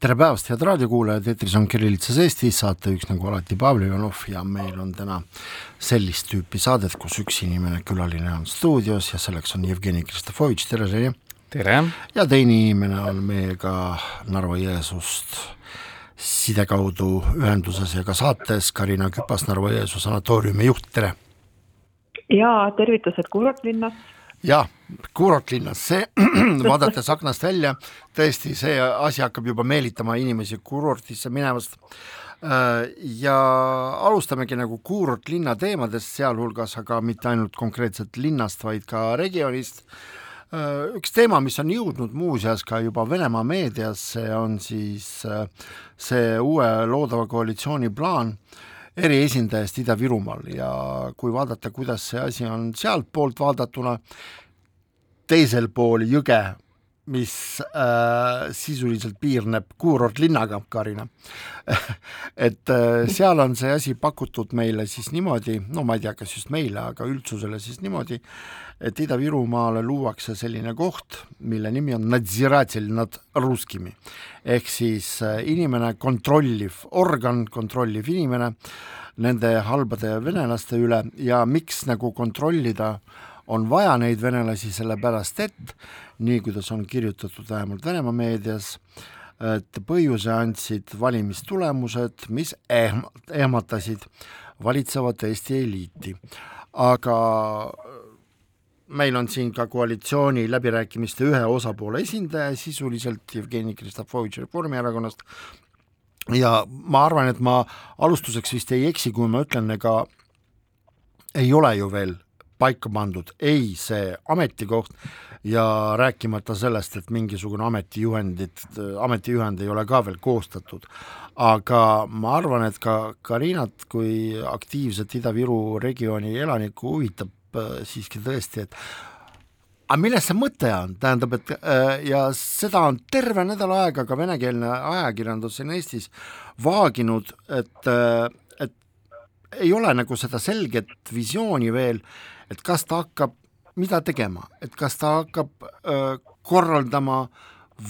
tere päevast, head raadiokuulajad, eetris on Kirillitsas Eesti, saatejuhiks nagu alati Pavel Ivanov ja meil on täna sellist tüüpi saadet, kus üks inimene, külaline on stuudios ja selleks on Jevgeni Kristofovitš, tere Ženi! tere! ja teine inimene on meiega Narva-Jõesust side kaudu ühenduses ja ka saates, Karina Küpas, Narva-Jõesuu sanatooriumi juht, tere! jaa, tervitused Kurortlinnast jah, kuurortlinnas, see vaadates aknast välja, tõesti, see asi hakkab juba meelitama inimesi kuurortisse minevast. Äh, ja alustamegi nagu kuurortlinna teemadest, sealhulgas aga mitte ainult konkreetselt linnast, vaid ka regioonist. Äh, üks teema, mis on jõudnud muuseas ka juba Venemaa meediasse, on siis äh, see uue loodava koalitsiooni plaan eriesindajast Ida-Virumaal ja kui vaadata, kuidas see asi on sealtpoolt vaadatuna, teisel pool jõge, mis äh, sisuliselt piirneb kuurortlinnaga, Karina. Et äh, seal on see asi pakutud meile siis niimoodi, no ma ei tea, kas just meile, aga üldsusele siis niimoodi, et Ida-Virumaale luuakse selline koht, mille nimi on Nadziratel nad Ruskimi. Ehk siis äh, inimene, kontrolliv organ, kontrolliv inimene nende halbade venelaste üle ja miks nagu kontrollida on vaja neid venelasi, sellepärast et nii, kuidas on kirjutatud vähemalt Venemaa meedias, et põhjuse andsid valimistulemused, mis ehmatasid valitsevat Eesti eliiti. aga meil on siin ka koalitsiooni läbirääkimiste ühe osapoole esindaja sisuliselt, Jevgeni Kristofovitš Reformierakonnast, ja ma arvan, et ma alustuseks vist ei eksi, kui ma ütlen, ega ei ole ju veel paika pandud ei see ametikoht ja rääkimata sellest, et mingisugune ametijuhendit, ametijuhend ei ole ka veel koostatud. aga ma arvan, et ka Karinat kui aktiivset Ida-Viru regiooni elanikku huvitab Äh, siiski tõesti, et aga milles see mõte on, tähendab, et äh, ja seda on terve nädal aega ka venekeelne ajakirjandus siin Eestis vaaginud, et, äh, et ei ole nagu seda selget visiooni veel, et kas ta hakkab, mida tegema, et kas ta hakkab öö, korraldama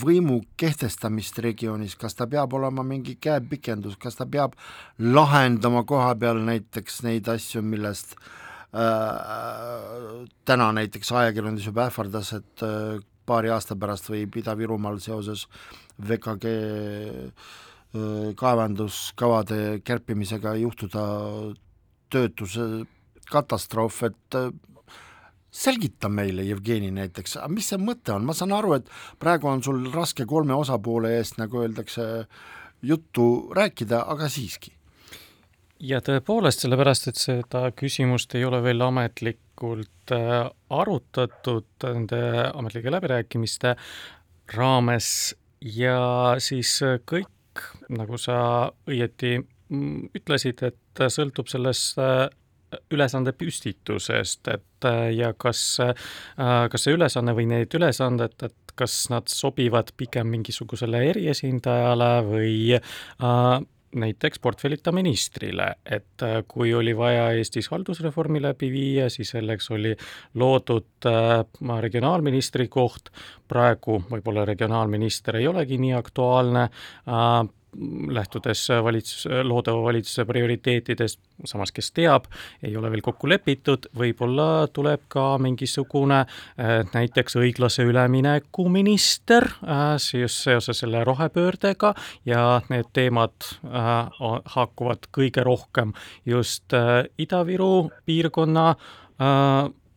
võimu kehtestamist regioonis, kas ta peab olema mingi käepikendus, kas ta peab lahendama koha peal näiteks neid asju, millest äh, Äh, täna näiteks ajakirjandus juba ähvardas, et äh, paari aasta pärast võib Ida-Virumaal seoses VKG äh, kaevanduskavade kärpimisega juhtuda töötuse katastroof, et selgita meile, Jevgeni näiteks, mis see mõte on, ma saan aru, et praegu on sul raske kolme osapoole eest, nagu öeldakse, juttu rääkida, aga siiski. Ja tõepoolest, sellepärast et seda küsimust ei ole veel ametlikult äh, arutatud nende ametlike läbirääkimiste raames. Ja siis kõik, nagu sa õieti mm, ütlesid, et sõltub sellest äh, ülesande püstitusest, et äh, ja kas, kas see ülesanne või need ülesanded, et kas nad sobivad pigem mingisugusele eriesindajale või äh, näiteks portfellita ministrile, et äh, kui oli vaja Eestis haldusreformi läbi viia, siis selleks oli loodud äh, regionaalministri koht, praegu võib-olla regionaalminister ei olegi nii aktuaalne äh,, lähtudes valitsus, loodava valitsuse prioriteetidest, samas kes teab, ei ole veel kokku lepitud, võib-olla tuleb ka mingisugune äh, näiteks õiglase ülemineku minister äh, siis seoses selle rohepöördega ja need teemad äh, haakuvad kõige rohkem just Ida-Viru piirkonna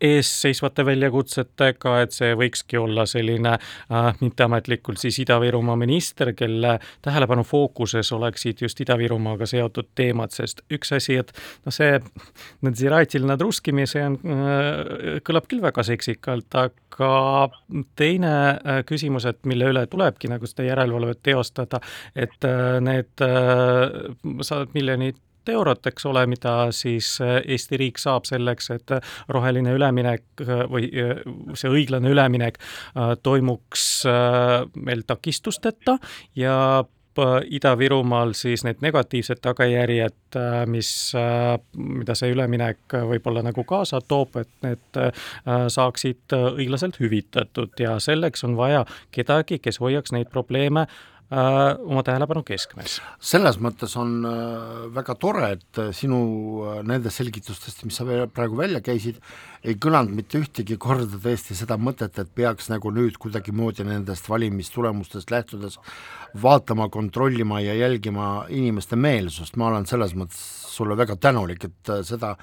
ees seisvate väljakutsetega, et see võikski olla selline äh, mitteametlikult siis Ida-Virumaa minister, kelle tähelepanu fookuses oleksid just Ida-Virumaaga seotud teemad, sest üks asi, et noh, see see on äh,, kõlab küll väga seksikalt, aga teine äh, küsimus, et mille üle tulebki nagu seda järelevalvet teostada, et äh, need äh, sajad miljonid miljardit eurot, eks ole, mida siis Eesti riik saab selleks, et roheline üleminek või see õiglane üleminek toimuks meil takistusteta ja Ida-Virumaal siis need negatiivsed tagajärjed, mis, mida see üleminek võib-olla nagu kaasa toob, et need saaksid õiglaselt hüvitatud ja selleks on vaja kedagi, kes hoiaks neid probleeme oma tähelepanu keskmes. selles mõttes on äh, väga tore, et äh, sinu nendest selgitustest, mis sa praegu välja käisid, ei kõlanud mitte ühtegi korda tõesti seda mõtet, et peaks nagu nüüd kuidagimoodi nendest valimistulemustest lähtudes vaatama, kontrollima ja jälgima inimeste meelsust, ma olen selles mõttes sulle väga tänulik, et seda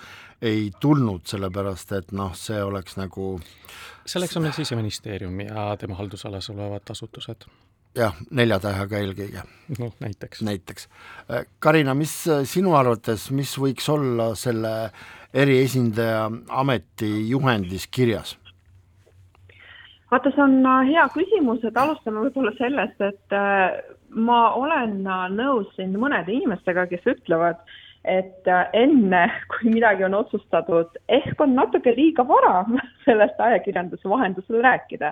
ei tulnud, sellepärast et noh, see oleks nagu selleks on meil Siseministeerium ja tema haldusalas olevad asutused jah, nelja tähega eelkõige. noh, näiteks. näiteks. Äh, Karina, mis äh, sinu arvates, mis võiks olla selle eriesindaja ameti juhendis kirjas? vaata, see on äh, hea küsimus, et alustame võib-olla sellest, et ma olen nõus siin mõnede inimestega, kes ütlevad, et enne, kui midagi on otsustatud, ehk on natuke liiga vara sellest ajakirjanduse vahendusel rääkida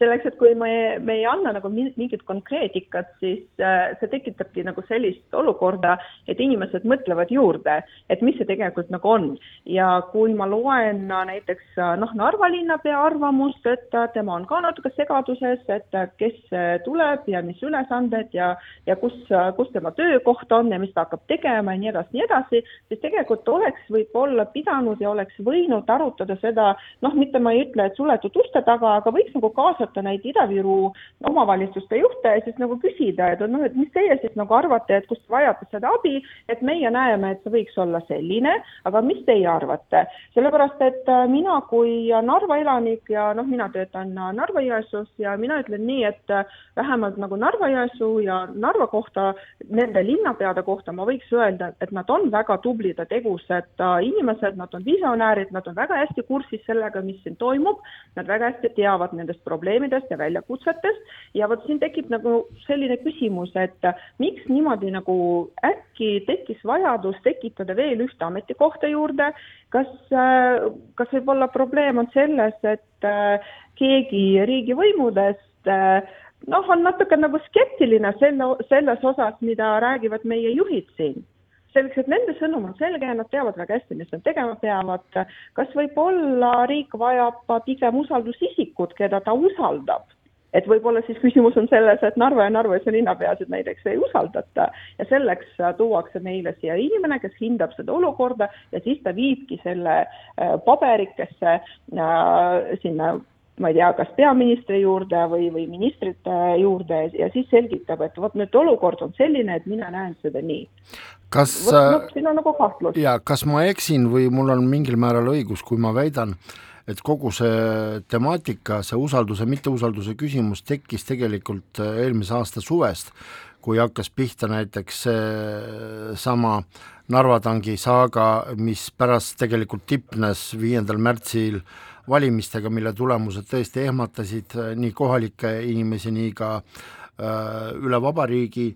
selleks, et kui me, me ei anna nagu mingit konkreetikat, siis äh, see tekitabki nagu sellist olukorda, et inimesed mõtlevad juurde, et mis see tegelikult nagu on. ja kui ma loen näiteks äh, noh, Narva linnapea arvamust, et äh, tema on ka natuke segaduses, et kes tuleb ja mis ülesanded ja, ja kus, kus tema töökoht on ja mis ta hakkab tegema ja nii edasi, nii edasi, siis tegelikult oleks võib-olla pidanud ja oleks võinud arutada seda, noh, mitte ma ei ütle, et suletud uste taga, aga võiks nagu kaasata kaasata neid Ida-Viru omavalitsuste juhte ja siis nagu küsida, et noh, et mis teie siis nagu arvate, et kust vajate seda abi, et meie näeme, et see võiks olla selline, aga mis teie arvate? sellepärast, et äh, mina kui Narva elanik ja noh, mina töötan äh, Narva-Jõesuus ja mina ütlen nii, et äh, vähemalt nagu Narva-Jõesuu ja Narva kohta, nende linnapeade kohta ma võiks öelda, et nad on väga tublid ja tegusad inimesed, nad on visionäärid, nad on väga hästi kursis sellega, mis siin toimub, nad väga hästi teavad nendest probleemidest, probleemidest ja väljakutsetest. Ja vot siin tekib nagu selline küsimus, et miks niimoodi nagu äkki tekkis vajadus tekitada veel ühte ametikohta juurde, kas, kas võib-olla probleem on selles, et keegi riigivõimudest noh, on natuke nagu skeptiline selle, selles osas, mida räägivad meie juhid siin selleks, et nende sõnum on selge, nad teavad väga hästi, mis nad tegema peavad. kas võib-olla riik vajab pigem usaldusisikut, keda ta usaldab? et võib-olla siis küsimus on selles, et Narva ja Narva-Jõesuu linnapeasid näiteks ei usaldata ja selleks tuuakse meile siia inimene, kes hindab seda olukorda ja siis ta viibki selle äh, paberikesse äh, sinna ma ei tea, kas peaministri juurde või, või ministrite juurde ja siis selgitab, et vot nüüd olukord on selline, et mina näen seda nii. Kas vot noh, siin on nagu kahtlus. jaa, kas ma eksin või mul on mingil määral õigus, kui ma väidan, et kogu see temaatika, see usalduse, mitteusalduse küsimus tekkis tegelikult eelmise aasta suvest, kui hakkas pihta näiteks seesama Narva tangi saaga, mis pärast tegelikult tipnes viiendal märtsil äh, valimistega, mille tulemused tõesti ehmatasid äh, nii kohalikke inimesi, nii ka äh, üle vabariigi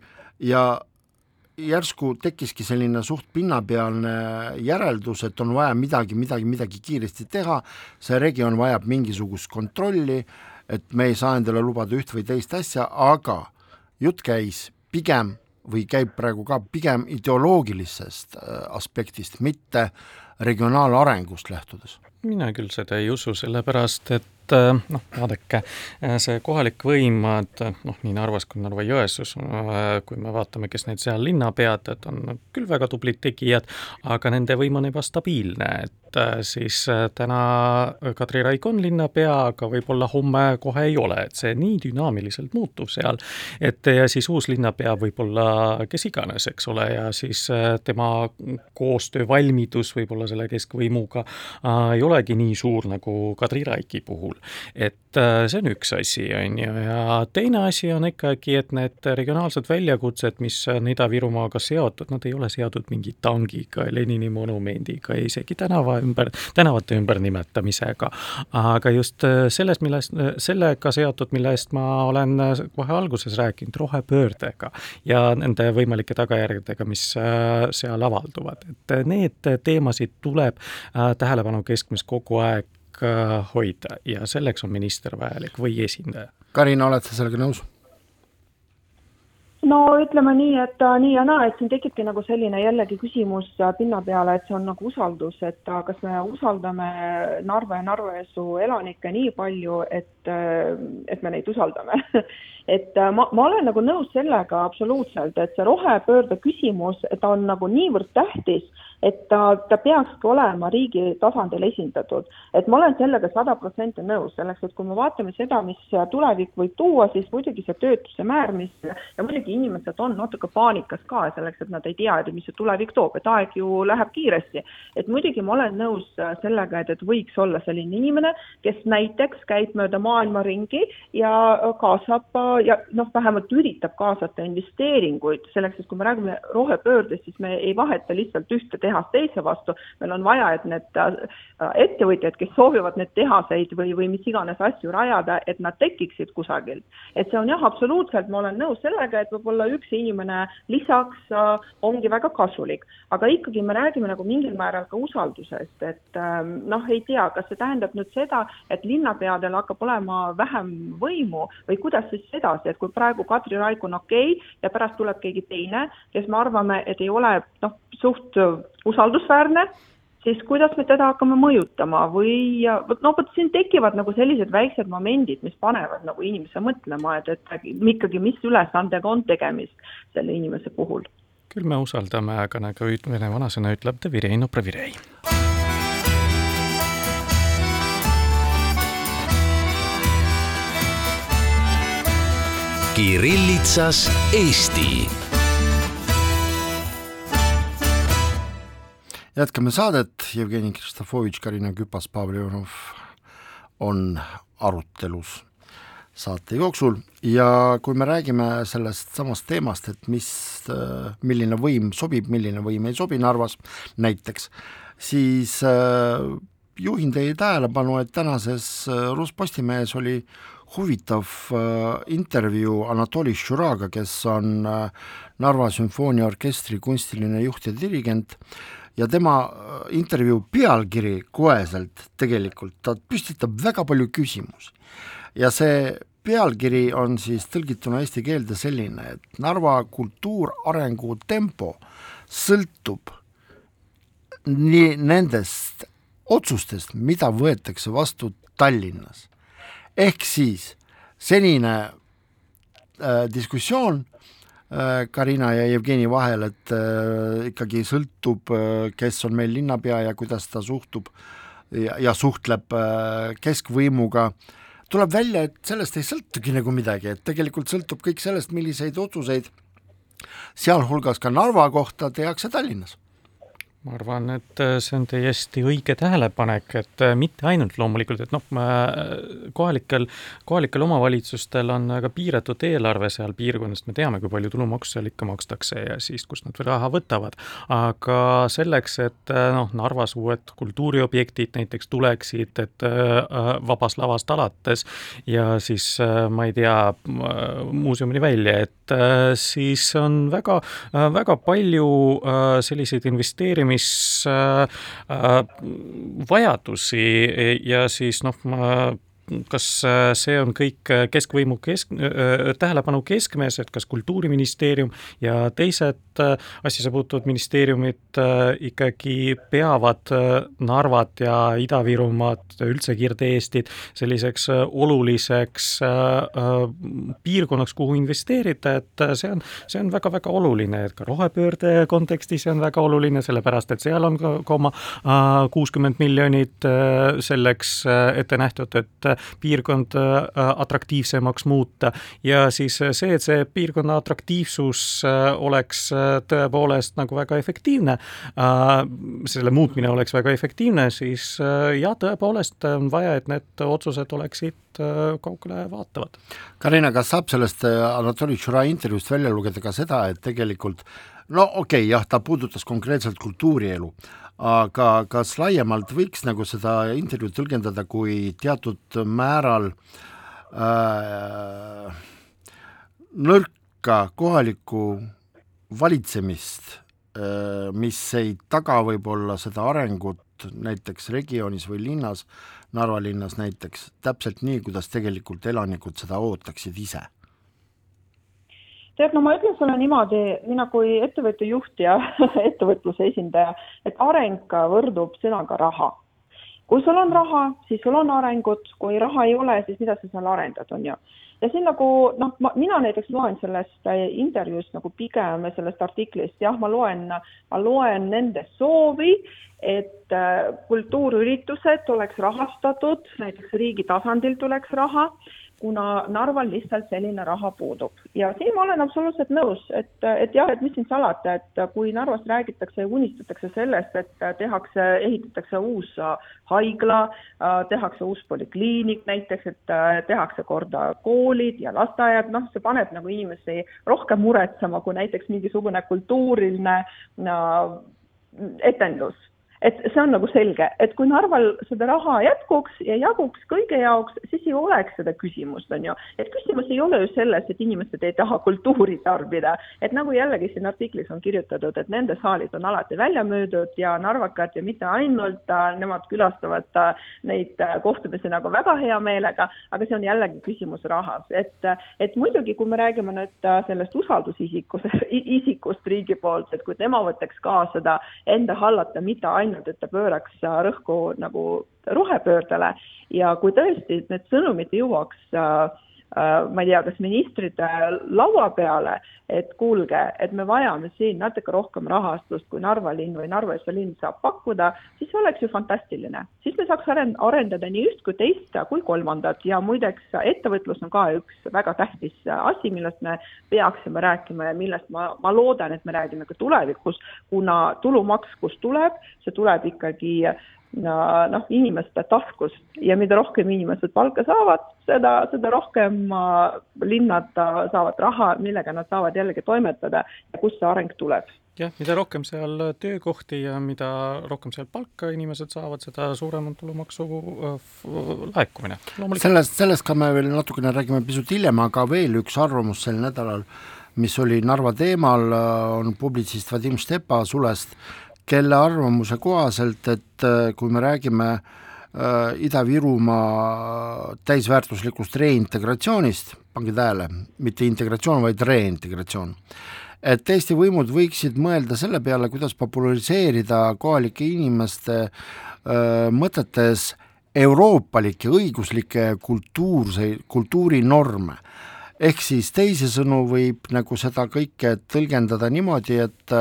ja järsku tekkiski selline suht pinnapealne järeldus, et on vaja midagi, midagi, midagi kiiresti teha, see regioon vajab mingisugust kontrolli, et me ei saa endale lubada üht või teist asja, aga jutt käis pigem või käib praegu ka pigem ideoloogilisest äh, aspektist, mitte regionaalarengust lähtudes. Mina küll seda ei usu, sellepärast et äh, noh, vaadake, äh, see kohalik võim, et noh, nii Narvas kui Narva-Jõesuus, äh, kui me vaatame, kes need seal linnapead, et on küll väga tublid tegijad, aga nende võim on ebastabiilne, et siis täna Kadri Raik on linnapea, aga võib-olla homme kohe ei ole, et see nii dünaamiliselt muutub seal, et ja siis uus linnapea võib olla kes iganes, eks ole, ja siis tema koostöövalmidus võib-olla selle keskvõimuga ei ole olegi nii suur nagu Kadri Raiki puhul. Et see on üks asi, on ju, ja teine asi on ikkagi, et need regionaalsed väljakutsed, mis on Ida-Virumaaga seotud, nad ei ole seotud mingi tangiga, Lenini monumendiga, isegi tänava ümber, tänavate ümbernimetamisega. aga just sellest, millest, sellega seotud, millest ma olen kohe alguses rääkinud, rohepöördega ja nende võimalike tagajärgedega, mis seal avalduvad, et need teemasid tuleb tähelepanu keskmes kogu aeg hoida ja selleks on minister vajalik või esindaja. Karina, oled sa sellega nõus? no ütleme nii, et äh, nii ja naa, et siin tekibki nagu selline jällegi küsimus äh, pinna peale, et see on nagu usaldus, et äh, kas me usaldame Narva ja Narva-Jõesuu elanikke nii palju, et, et me neid usaldame et ma, ma olen nagu nõus sellega absoluutselt, et see rohepöörde küsimus, ta on nagu niivõrd tähtis et ta, ta peakski olema riigi tasandil esindatud. et ma olen sellega sada protsenti nõus, selleks et kui me vaatame seda, mis tulevik võib tuua, siis muidugi see töötuse määr, mis ja muidugi inimesed on natuke paanikas ka selleks, et nad ei tea, et mis see tulevik toob, et aeg ju läheb kiiresti. et muidugi ma olen nõus sellega, et, et võiks olla selline inimene, kes näiteks käib mööda maailma ringi ja kaasab ja noh, vähemalt üritab kaasata investeeringuid selleks, et kui me räägime rohepöördest, siis me ei vaheta lihtsalt ühte tehast teise vastu, meil on vaja, et need äh, ettevõtjad, kes soovivad neid tehaseid või, või mis iganes asju rajada, et nad tekiksid kusagilt. et see on jah, absoluutselt, ma olen nõus sellega, et võib-olla üks inimene lisaks äh, ongi väga kasulik, aga ikkagi me räägime nagu mingil määral ka usaldusest, et ähm, noh, ei tea, kas see tähendab nüüd seda, et linnapeadel hakkab olema vähem võimu või kuidas siis edasi, et kui praegu Kadri Raik on okei okay, ja pärast tuleb keegi teine, kes me arvame, et ei ole noh, suht usaldusväärne, siis kuidas me teda hakkame mõjutama või no vot siin tekivad nagu sellised väiksed momendid, mis panevad nagu inimese mõtlema, et, et ikkagi, mis ülesandega on tegemist selle inimese puhul. küll me usaldame, aga nagu vene vanasõna ütleb, de virei no provirei. Kirillitsas Eesti jätkame saadet, Jevgeni Kristofovitš, Karina Küpas-Pavljonov on arutelus saate jooksul. Ja kui me räägime sellest samast teemast, et mis, milline võim sobib, milline võim ei sobi Narvas näiteks, siis juhin teie tähelepanu, et tänases Rus Postimehes oli huvitav intervjuu Anatoli Šuraga, kes on Narva sümfooniaorkestri kunstiline juht ja dirigent ja tema äh, intervjuu pealkiri koheselt tegelikult, ta püstitab väga palju küsimusi. ja see pealkiri on siis tõlgituna eesti keelde selline, et Narva kultuurarengu tempo sõltub nii nendest otsustest, mida võetakse vastu Tallinnas. ehk siis senine äh, diskussioon Karina ja Jevgeni vahel, et äh, ikkagi sõltub, äh, kes on meil linnapea ja kuidas ta suhtub ja, ja suhtleb keskvõimuga, tuleb välja, et sellest ei sõltugi nagu midagi, et tegelikult sõltub kõik sellest, milliseid otsuseid sealhulgas ka Narva kohta tehakse Tallinnas ma arvan, et äh, see on täiesti õige tähelepanek, et äh, mitte ainult loomulikult, et noh, kohalikel, kohalikel omavalitsustel on väga piiratud eelarve seal piirkonnas, me teame, kui palju tulumaksu seal ikka makstakse ja siis, kust nad raha võtavad. aga selleks, et äh, noh, Narvas uued kultuuriobjektid näiteks tuleksid, et vabast lavast alates ja siis ma ei tea, muuseumini välja, et siis on väga, väga palju selliseid investeerimisi, investeerimisvajadusi ja siis noh, kas äh, see on kõik äh, keskvõimu kesk, äh, tähelepanu keskmes, et kas Kultuuriministeerium ja teised asjasse puutuvad ministeeriumid ikkagi peavad Narvat ja Ida-Virumaad, üldse Kirde-Eestit selliseks oluliseks piirkonnaks, kuhu investeerida, et see on, see on väga-väga oluline, et ka rohepöörde kontekstis see on väga oluline, sellepärast et seal on ka oma kuuskümmend miljonit selleks ette nähtud, et piirkond atraktiivsemaks muuta ja siis see, et see piirkonna atraktiivsus oleks tõepoolest nagu väga efektiivne, selle muutmine oleks väga efektiivne, siis jah, tõepoolest on vaja, et need otsused oleksid kaugele vaatavad. Karina, kas saab sellest Anatoli Tšura intervjuust välja lugeda ka seda, et tegelikult no okei okay,, jah, ta puudutas konkreetselt kultuurielu, aga kas laiemalt võiks nagu seda intervjuud tõlgendada kui teatud määral äh, nõrka kohalikku valitsemist äh,, mis ei taga võib-olla seda arengut näiteks regioonis või linnas, Narva linnas näiteks, täpselt nii, kuidas tegelikult elanikud seda ootaksid ise tead, no ma ütlen sulle niimoodi, mina kui ettevõtte juht ja ettevõtluse esindaja, et areng võrdub sõnaga raha. kui sul on raha, siis sul on arengut, kui raha ei ole, siis mida sa seal arendad, on ju. ja siin nagu noh, ma, mina näiteks loen sellest äh, intervjuust nagu pigem sellest artiklist, jah, ma loen, ma loen nende soovi, et äh, kultuuriüritused oleks rahastatud, näiteks riigi tasandil tuleks raha kuna Narval lihtsalt selline raha puudub. ja siin ma olen absoluutselt nõus, et, et jah, et mis siin salata, et kui Narvas räägitakse ja unistatakse sellest, et tehakse, ehitatakse uus haigla, tehakse uus polikliinik näiteks, et tehakse korda koolid ja lasteaiad, noh, see paneb nagu inimesi rohkem muretsema kui näiteks mingisugune kultuuriline etendus et see on nagu selge, et kui Narval seda raha jätkuks ja jaguks kõige jaoks, siis ei oleks seda küsimust, on ju. et küsimus ei ole ju selles, et inimesed ei taha kultuuri tarbida, et nagu jällegi siin artiklis on kirjutatud, et nende saalid on alati välja müüdud ja narvakad ja mitte ainult, äh, nemad külastavad äh, neid äh, kohtumisi nagu väga hea meelega, aga see on jällegi küsimus rahas, et, et muidugi, kui me räägime nüüd sellest usaldusisikust, isikust riigi poolt, et kui tema võtaks ka seda enda hallata mitte ainult ainult, et ta pööraks rõhku nagu rohepöördele. Ja kui tõesti need sõnumid jõuaks äh, äh, ma ei tea, kas ministrite laua peale, et kuulge, et me vajame siin natuke rohkem rahastust, kui Narva linn või Narva linn saab pakkuda, siis oleks ju fantastiline. siis me saaks arendada nii üht kui teist kui kolmandat ja muideks ettevõtlus on ka üks väga tähtis asi, millest me peaksime rääkima ja millest ma, ma loodan, et me räägime ka tulevikus, kuna tulumaks, kust tuleb, see tuleb ikkagi äh, noh, inimeste taskust. Ja mida rohkem inimesed palka saavad, seda, seda rohkem linnad saavad raha, millega nad saavad jällegi toimetada ja kust see areng tuleb. Jah, mida rohkem seal töökohti ja mida rohkem seal palka inimesed saavad, seda suurem on tulumaksu laekumine. sellest, sellest ka me veel natukene räägime pisut hiljem, aga veel üks arvamus sel nädalal, mis oli Narva teemal, on publitsist Vadim Stepa sulest kelle arvamuse kohaselt, et äh, kui me räägime äh, Ida-Virumaa täisväärtuslikust reintegratsioonist, pange tähele, mitte integratsioon, vaid reintegratsioon, et Eesti võimud võiksid mõelda selle peale, kuidas populariseerida kohalike inimeste äh, mõtetes euroopalikke õiguslikke kultuurseid, kultuurinorme. ehk siis teisisõnu võib nagu seda kõike tõlgendada niimoodi, et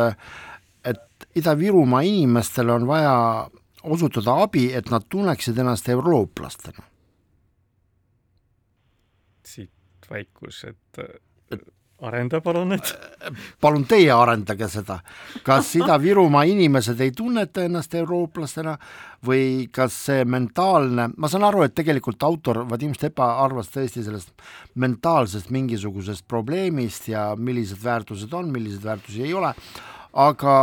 Ida-Virumaa inimestele on vaja osutada abi, et nad tunneksid ennast eurooplastena. siit vaikus, et arenda palun nüüd. palun teie arendage seda, kas Ida-Virumaa inimesed ei tunneta ennast eurooplastena või kas see mentaalne, ma saan aru, et tegelikult autor Vadim Stepa arvas tõesti sellest mentaalsest mingisugusest probleemist ja millised väärtused on, milliseid väärtusi ei ole aga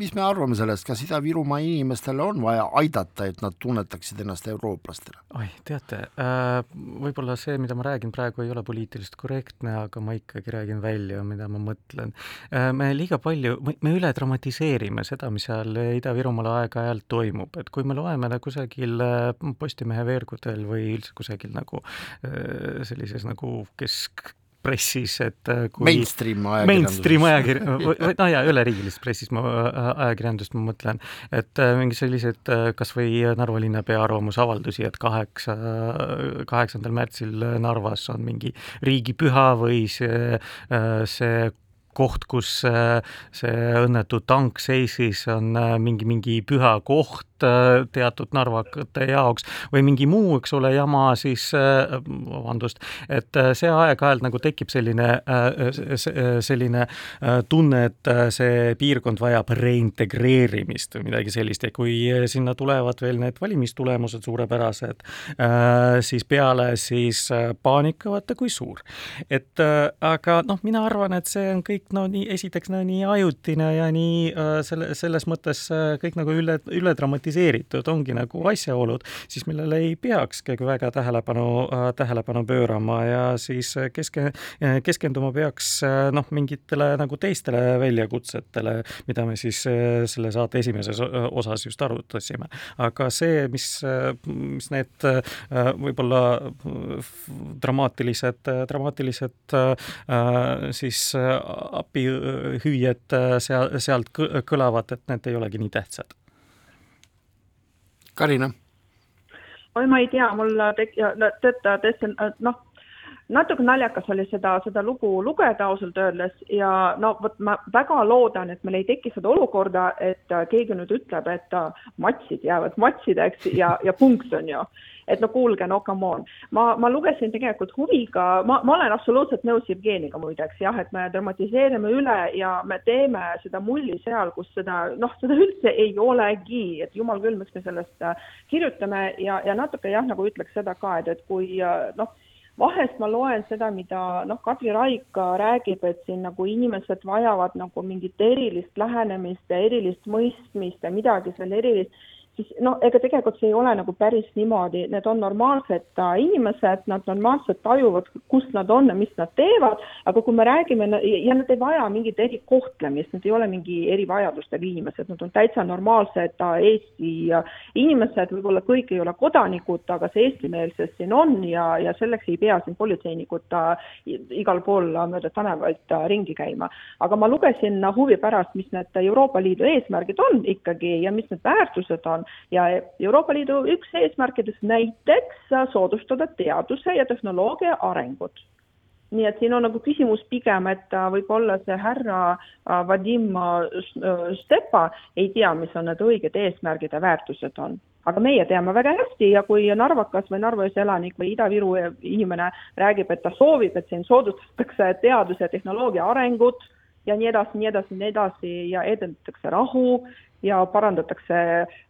mis me arvame sellest, kas Ida-Virumaa inimestele on vaja aidata, et nad tunnetaksid ennast eurooplastena? oi, teate, äh, võib-olla see, mida ma räägin praegu, ei ole poliitiliselt korrektne, aga ma ikkagi räägin välja, mida ma mõtlen. Äh, me liiga palju, me üle dramatiseerime seda, mis seal Ida-Virumaal aeg-ajalt toimub, et kui me loeme kusagil äh, Postimehe veergudel või üldse kusagil nagu sellises nagu kesk, pressis, et äh, kui mainstream ajakirjandus. mainstream ajakirjandus, või no jaa, üleriigilist pressis ma, äh, ajakirjandust ma mõtlen, et äh, mingi sellised kas või Narva linnapea arvamusavaldusi, et kaheksa, kaheksandal märtsil Narvas on mingi riigipüha või see, see koht, kus see õnnetu tank seisis, on mingi, mingi püha koht, teatud narvakate jaoks või mingi muu, eks ole, jama, siis vabandust, et see aeg-ajalt nagu tekib selline, selline tunne, et see piirkond vajab reintegreerimist või midagi sellist ja kui sinna tulevad veel need valimistulemused suurepärased, siis peale siis paanika, vaata kui suur. et aga noh, mina arvan, et see on kõik no nii, esiteks no nii ajutine ja nii selle, selles mõttes kõik nagu üle, üle dramatiseeritud ongi nagu asjaolud, siis millele ei peakski väga tähelepanu, tähelepanu pöörama ja siis keske, keskenduma peaks noh, mingitele nagu teistele väljakutsetele, mida me siis selle saate esimeses osas just arutasime. aga see, mis, mis need võib-olla dramaatilised, dramaatilised siis apihüüed seal, sealt kõlavad, et need ei olegi nii tähtsad. Karina? oi, ma ei tea, mul tek-, tõesti noh, natuke naljakas oli seda, seda lugu lugeda ausalt öeldes ja no vot ma väga loodan, et meil ei teki seda olukorda, et keegi nüüd ütleb, et matsid jäävad matsideks ja, ja punkt on ju et no kuulge, no come on. ma, ma lugesin tegelikult huviga, ma, ma olen absoluutselt nõus Jevgeniga muideks jah, et me dramatiseerime üle ja me teeme seda mulli seal, kus seda noh, seda üldse ei olegi, et jumal küll, miks me sellest äh, kirjutame ja, ja natuke jah, nagu ütleks seda ka, et, et kui äh, noh, vahest ma loen seda, mida noh, Kadri Raik räägib, et siin nagu inimesed vajavad nagu mingit erilist lähenemist ja erilist mõistmist ja midagi seal erilist siis no ega tegelikult see ei ole nagu päris niimoodi, need on normaalsed äh, inimesed, nad normaalselt tajuvad, kus nad on ja mis nad teevad, aga kui me räägime ja nad ei vaja mingit erikohtlemist, nad ei ole mingi erivajadustega inimesed, nad on täitsa normaalsed äh, Eesti äh, inimesed, võib-olla kõik ei ole kodanikud, aga see eestimeelsus siin on ja, ja selleks ei pea siin politseinikud igal pool mööda tänavaid ringi käima. aga ma lugesin huvi pärast, mis need Euroopa Liidu eesmärgid on ikkagi ja mis need väärtused on ja Euroopa Liidu üks eesmärkidest näiteks soodustada teaduse ja tehnoloogia arengut nii et siin on nagu küsimus pigem, et võib-olla see härra äh, Vadim äh, Stepa ei tea, mis on need õiged eesmärgid ja väärtused on. aga meie teame väga hästi ja kui narvakas või Narva elanik või Ida-Viru inimene räägib, et ta soovib, et siin soodustatakse teaduse ja tehnoloogia arengut ja nii edasi, nii edasi, nii edasi ja edendatakse rahu ja parandatakse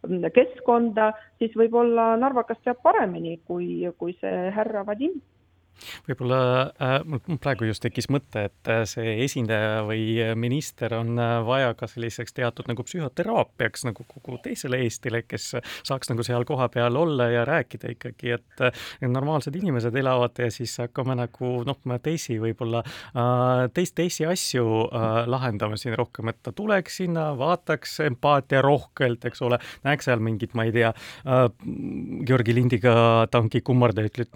mm, keskkonda, siis võib-olla narvakas teab paremini kui, kui see härra Vadim võib-olla äh, mul praegu just tekkis mõte, et äh, see esindaja või minister on äh, vaja ka selliseks teatud nagu psühhoteraapiaks nagu kogu teisele Eestile, kes saaks nagu seal kohapeal olla ja rääkida ikkagi, et äh, normaalsed inimesed elavad ja siis hakkame nagu noh, teisi võib-olla äh,, teist, teisi asju äh, lahendama siin rohkem, et ta tuleks sinna, vaataks empaatia rohkelt, eks ole, näeks seal mingit, ma ei tea äh,, Georgi Lindiga tanki kummarda, ütleb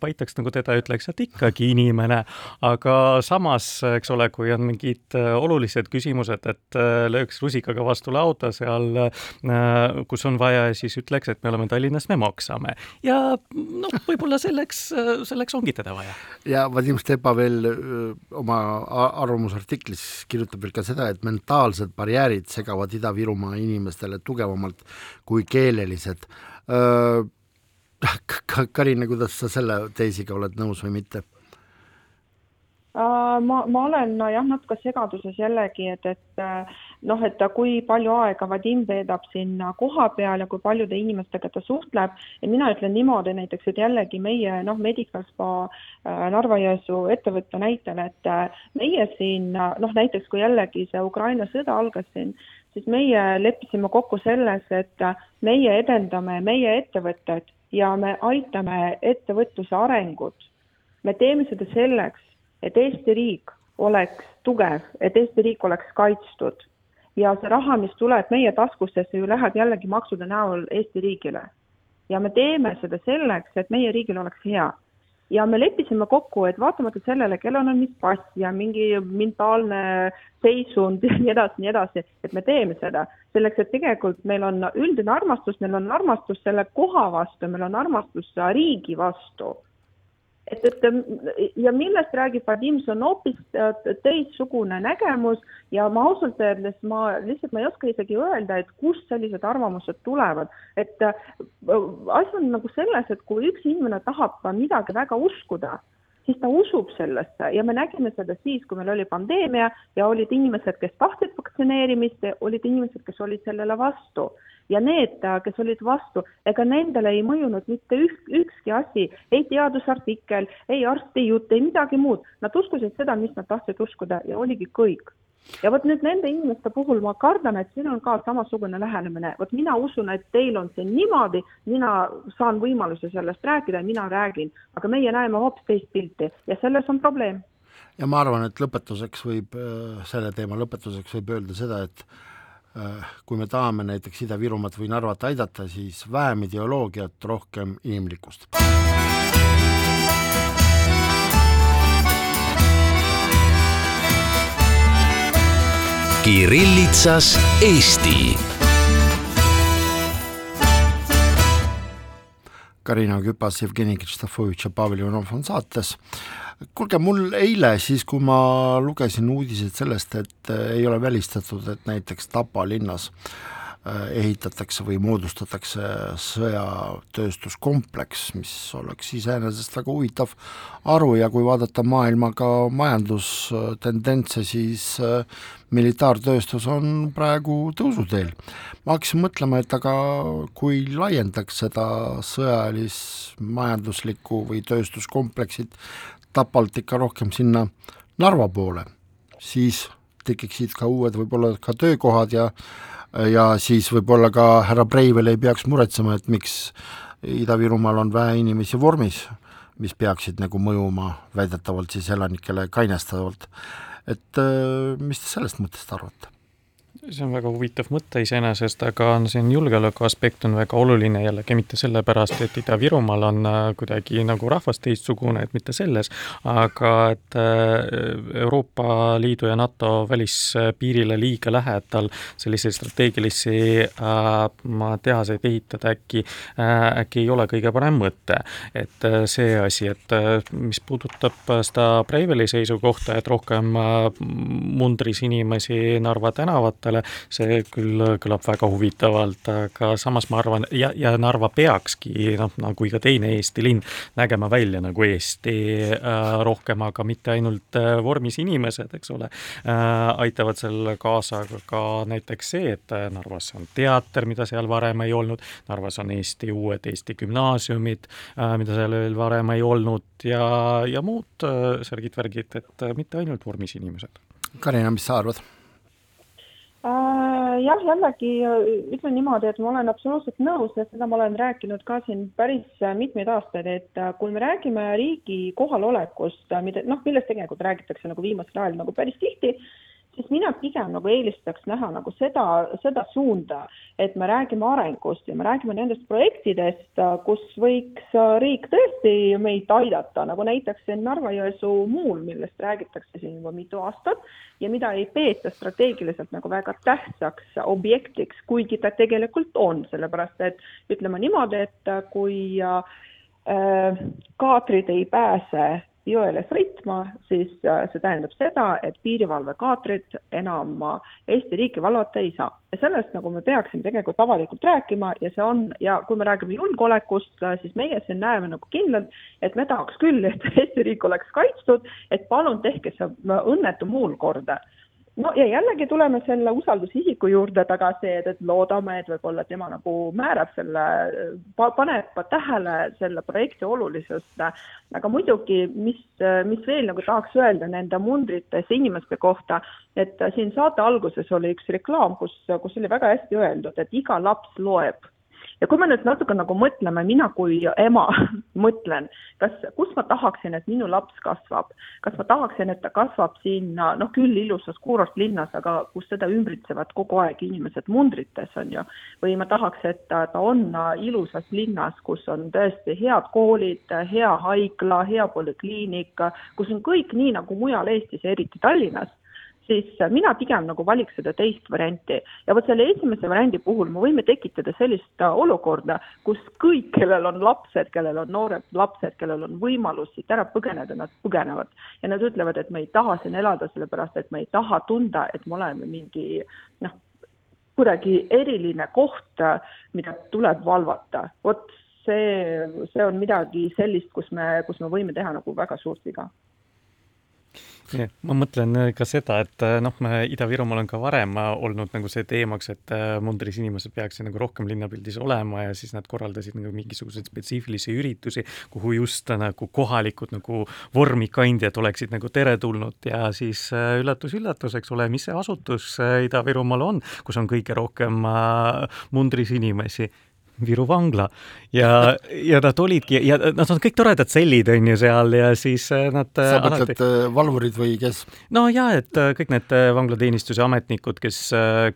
paitaks nagu teda, ütleks, et ikkagi inimene, aga samas, eks ole, kui on mingid äh, olulised küsimused, et äh, lööks rusikaga vastu lauda seal, kus on vaja, siis ütleks, et me oleme Tallinnas, me maksame. ja noh, võib-olla selleks, selleks ongi teda vaja. ja Vadim Stepa veel oma arvamusartiklis kirjutab veel ka seda, et mentaalsed barjäärid segavad Ida-Virumaa inimestele tugevamalt kui keelelised Karina, kuidas sa selle teesiga oled nõus või mitte? ma, ma olen no jah, natuke segaduses jällegi, et, et noh, et kui palju aega Vadim veedab sinna kohapeal ja kui paljude inimestega ta suhtleb ja mina ütlen niimoodi näiteks, et jällegi meie noh, Medical Spa äh, Narva-Jõesuu ettevõtte näitel, et äh, meie siin noh, näiteks kui jällegi see Ukraina sõda algas siin, siis meie leppisime kokku selles, et meie edendame meie ettevõtted ja me aitame ettevõtluse arengut. me teeme seda selleks, et Eesti riik oleks tugev, et Eesti riik oleks kaitstud ja see raha, mis tuleb meie taskustesse, ju läheb jällegi maksude näol Eesti riigile. ja me teeme seda selleks, et meie riigil oleks hea ja me leppisime kokku, et vaatamata sellele, kellel on mis pass ja mingi mentaalne seisund ja nii edasi, nii edasi, et me teeme seda selleks, et tegelikult meil on üldine armastus, meil on armastus selle koha vastu, meil on armastus riigi vastu. Et, et ja millest räägib Vadim, see on hoopis teistsugune nägemus ja ma ausalt öeldes ma lihtsalt ma ei oska isegi öelda, et kust sellised arvamused tulevad, et asi on nagu selles, et kui üks inimene tahab midagi väga uskuda siis ta usub sellesse ja me nägime seda siis, kui meil oli pandeemia ja olid inimesed, kes tahtsid vaktsineerimist, olid inimesed, kes olid sellele vastu. Ja need, kes olid vastu, ega nendele ei mõjunud mitte üht, ükski asi, ei teadusartikkel, ei arsti jutt, ei midagi muud. Nad uskusid seda, mis nad tahtsid uskuda ja oligi kõik. Ja vot nüüd nende inimeste puhul ma kardan, et siin on ka samasugune lähenemine, vot mina usun, et teil on see niimoodi, mina saan võimaluse sellest rääkida ja mina räägin, aga meie näeme hoopis teist pilti ja selles on probleem. ja ma arvan, et lõpetuseks võib, äh, selle teema lõpetuseks võib öelda seda, et äh, kui me tahame näiteks Ida-Virumaad või Narvat aidata, siis vähem ideoloogiat, rohkem inimlikkust. Kirillitsas Eesti. Karina Küpas, Jevgeni Kristofovitš ja Pavel Ivanov on saates. Kuulge, mul eile siis, kui ma lugesin uudiseid sellest, et ei ole välistatud, et näiteks Tapa linnas äh, Äh, ehitatakse või moodustatakse sõjatööstuskompleks, mis oleks iseenesest väga huvitav aru ja kui vaadata maailma ka majandustendentse, siis äh, militaartööstus on praegu tõusuteel. ma hakkasin mõtlema, et aga kui laiendaks seda sõjalis-, majanduslikku või tööstuskompleksit Tapalt ikka rohkem sinna Narva poole, siis tekiksid ka uued võib-olla ka töökohad ja ja siis võib-olla ka härra Breivel ei peaks muretsema, et miks Ida-Virumaal on vähe inimesi vormis, mis peaksid nagu mõjuma väidetavalt siis elanikele kainestavalt. et mis te sellest mõttest arvate? See on väga huvitav mõte iseenesest, aga on siin julgeoleku aspekt on väga oluline jällegi mitte sellepärast, et Ida-Virumaal on äh, kuidagi nagu rahvas teistsugune, et mitte selles, aga et äh, Euroopa Liidu ja NATO välispiirile liiga lähedal selliseid strateegilisi äh, tehaseid ehitada äkki äh,, äkki ei ole kõige parem mõte. et äh, see asi, et mis puudutab seda Breiveli seisukohta, et rohkem mundris inimesi Narva tänavatel, peale, see küll kõlab väga huvitavalt, aga samas ma arvan, ja, ja Narva peakski noh, nagu iga teine Eesti linn, nägema välja nagu Eesti äh, rohkem, aga mitte ainult äh, vormis inimesed, eks ole äh,, aitavad sellele kaasa, aga ka näiteks see, et äh, Narvas on teater, mida seal varem ei olnud, Narvas on Eesti uued Eesti gümnaasiumid äh,, mida seal veel varem ei olnud ja, ja muud äh, särgid-värgid, et mitte ainult vormis inimesed. Karina, mis sa arvad? Äh, jah, jällegi äh, ütlen niimoodi, et ma olen absoluutselt nõus ja seda ma olen rääkinud ka siin päris äh, mitmeid aastaid, et kui me räägime riigi kohalolekust, mida noh, millest tegelikult räägitakse nagu viimasel ajal nagu päris tihti, siis mina pigem nagu eelistaks näha nagu seda, seda suunda, et me räägime arengust ja me räägime nendest projektidest, kus võiks riik tõesti meid aidata, nagu näiteks see Narva-Jõesuu muul, millest räägitakse siin juba mitu aastat ja mida ei peeta strateegiliselt nagu väga tähtsaks objektiks, kuigi ta tegelikult on, sellepärast et ütleme niimoodi, et kui äh, kaatrid ei pääse jõele sõitma, siis äh, see tähendab seda, et piirivalvekaatrid enam Eesti riiki valvata ei saa. ja sellest nagu me peaksime tegelikult avalikult rääkima ja see on, ja kui me räägime julgeolekust, äh, siis meie siin näeme nagu kindlalt, et me tahaks küll, et Eesti riik oleks kaitstud, et palun tehke see õnnetu muul korda no ja jällegi tuleme selle usaldusisiku juurde tagasi, et, et loodame, et võib-olla tema nagu määrab selle, paneb tähele selle projekti olulisust. aga muidugi, mis, mis veel nagu tahaks öelda nende mundrites inimeste kohta, et siin saate alguses oli üks reklaam, kus, kus oli väga hästi öeldud, et iga laps loeb ja kui me nüüd natuke nagu mõtleme, mina kui ema mõtlen, kas, kus ma tahaksin, et minu laps kasvab, kas ma tahaksin, et ta kasvab siin noh, küll ilusas kuurortlinnas, aga kus teda ümbritsevad kogu aeg inimesed mundrites, on ju, või ma tahaks, et ta, ta on ilusas linnas, kus on tõesti head koolid, hea haigla, hea polikliinik, kus on kõik nii nagu mujal Eestis ja eriti Tallinnas siis mina pigem nagu valiks seda teist varianti. ja vot selle esimese variandi puhul me võime tekitada sellist äh, olukorda, kus kõik, kellel on lapsed, kellel on noored lapsed, kellel on võimalus siit ära põgeneda, nad põgenevad. ja nad ütlevad, et me ei taha siin elada, sellepärast et me ei taha tunda, et me oleme mingi noh, kuidagi eriline koht, mida tuleb valvata. vot see, see on midagi sellist, kus me, kus me võime teha nagu väga suurt viga ma mõtlen äh, ka seda, et äh, noh, Ida-Virumaal on ka varem äh, olnud nagu see teemaks, et mundris inimesed peaksid nagu rohkem linnapildis olema ja siis nad korraldasid nagu mingisuguseid spetsiifilisi üritusi, kuhu just nagu kohalikud nagu vormikandjad oleksid nagu teretulnud ja siis üllatus-üllatus, eks ole, mis see asutus Ida-Virumaal on, kus on kõige rohkem mundris inimesi Viru vangla. Ja, ja nad olidki ja nad on kõik toredad sellid, on ju seal ja siis äh, nad äh, sa mõtled alati... Äh, valvurid või kes? no jaa, et kõik need vanglateenistuse ametnikud, kes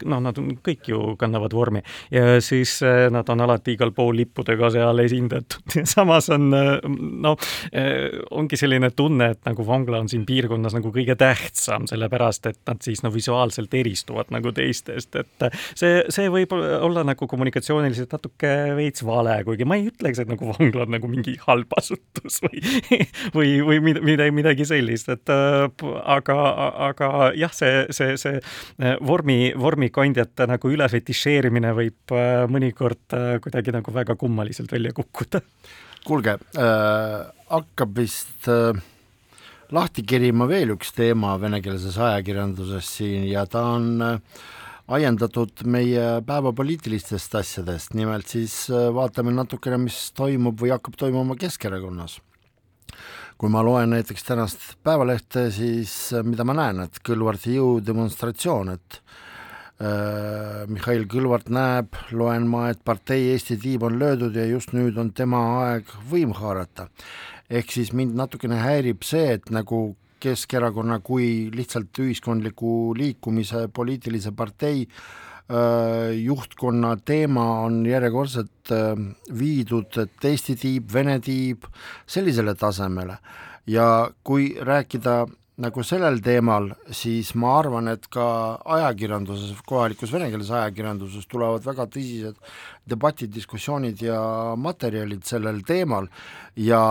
noh, nad on kõik ju kannavad vormi. Ja siis nad on alati igal pool lippudega seal esindatud. Ja samas on noh, ongi selline tunne, et nagu vangla on siin piirkonnas nagu kõige tähtsam, sellepärast et nad siis no visuaalselt eristuvad nagu teistest, et see, see võib olla nagu kommunikatsiooniliselt natuke veits vale, kuigi ma ei ütleks, et nagu vangla on nagu mingi halb asutus või, või, või midagi, midagi sellist, et äh, aga, aga jah, see, see, see äh, vormi, vormikandjate nagu ülefetišeerimine võib äh, mõnikord kuidagi nagu väga kummaliselt välja kukkuda. kuulge äh,, hakkab vist äh, lahti kerima veel üks teema venekeelses ajakirjanduses siin ja ta on äh, ajendatud meie päevapoliitilistest asjadest, nimelt siis äh, vaatame natukene, mis toimub või hakkab toimuma Keskerakonnas. kui ma loen näiteks tänast Päevalehte, siis äh, mida ma näen, et Kõlvarti jõudemonstratsioon, et äh, Mihhail Kõlvart näeb, loen ma, et partei Eesti tiib on löödud ja just nüüd on tema aeg võim haarata. ehk siis mind natukene häirib see, et nagu Keskerakonna kui lihtsalt ühiskondliku liikumise poliitilise partei äh, juhtkonna teema on järjekordselt äh, viidud, Eesti tiib, Vene tiib, sellisele tasemele. ja kui rääkida nagu sellel teemal, siis ma arvan, et ka ajakirjanduses, kohalikus venekeelses ajakirjanduses tulevad väga tõsised debatid, diskussioonid ja materjalid sellel teemal ja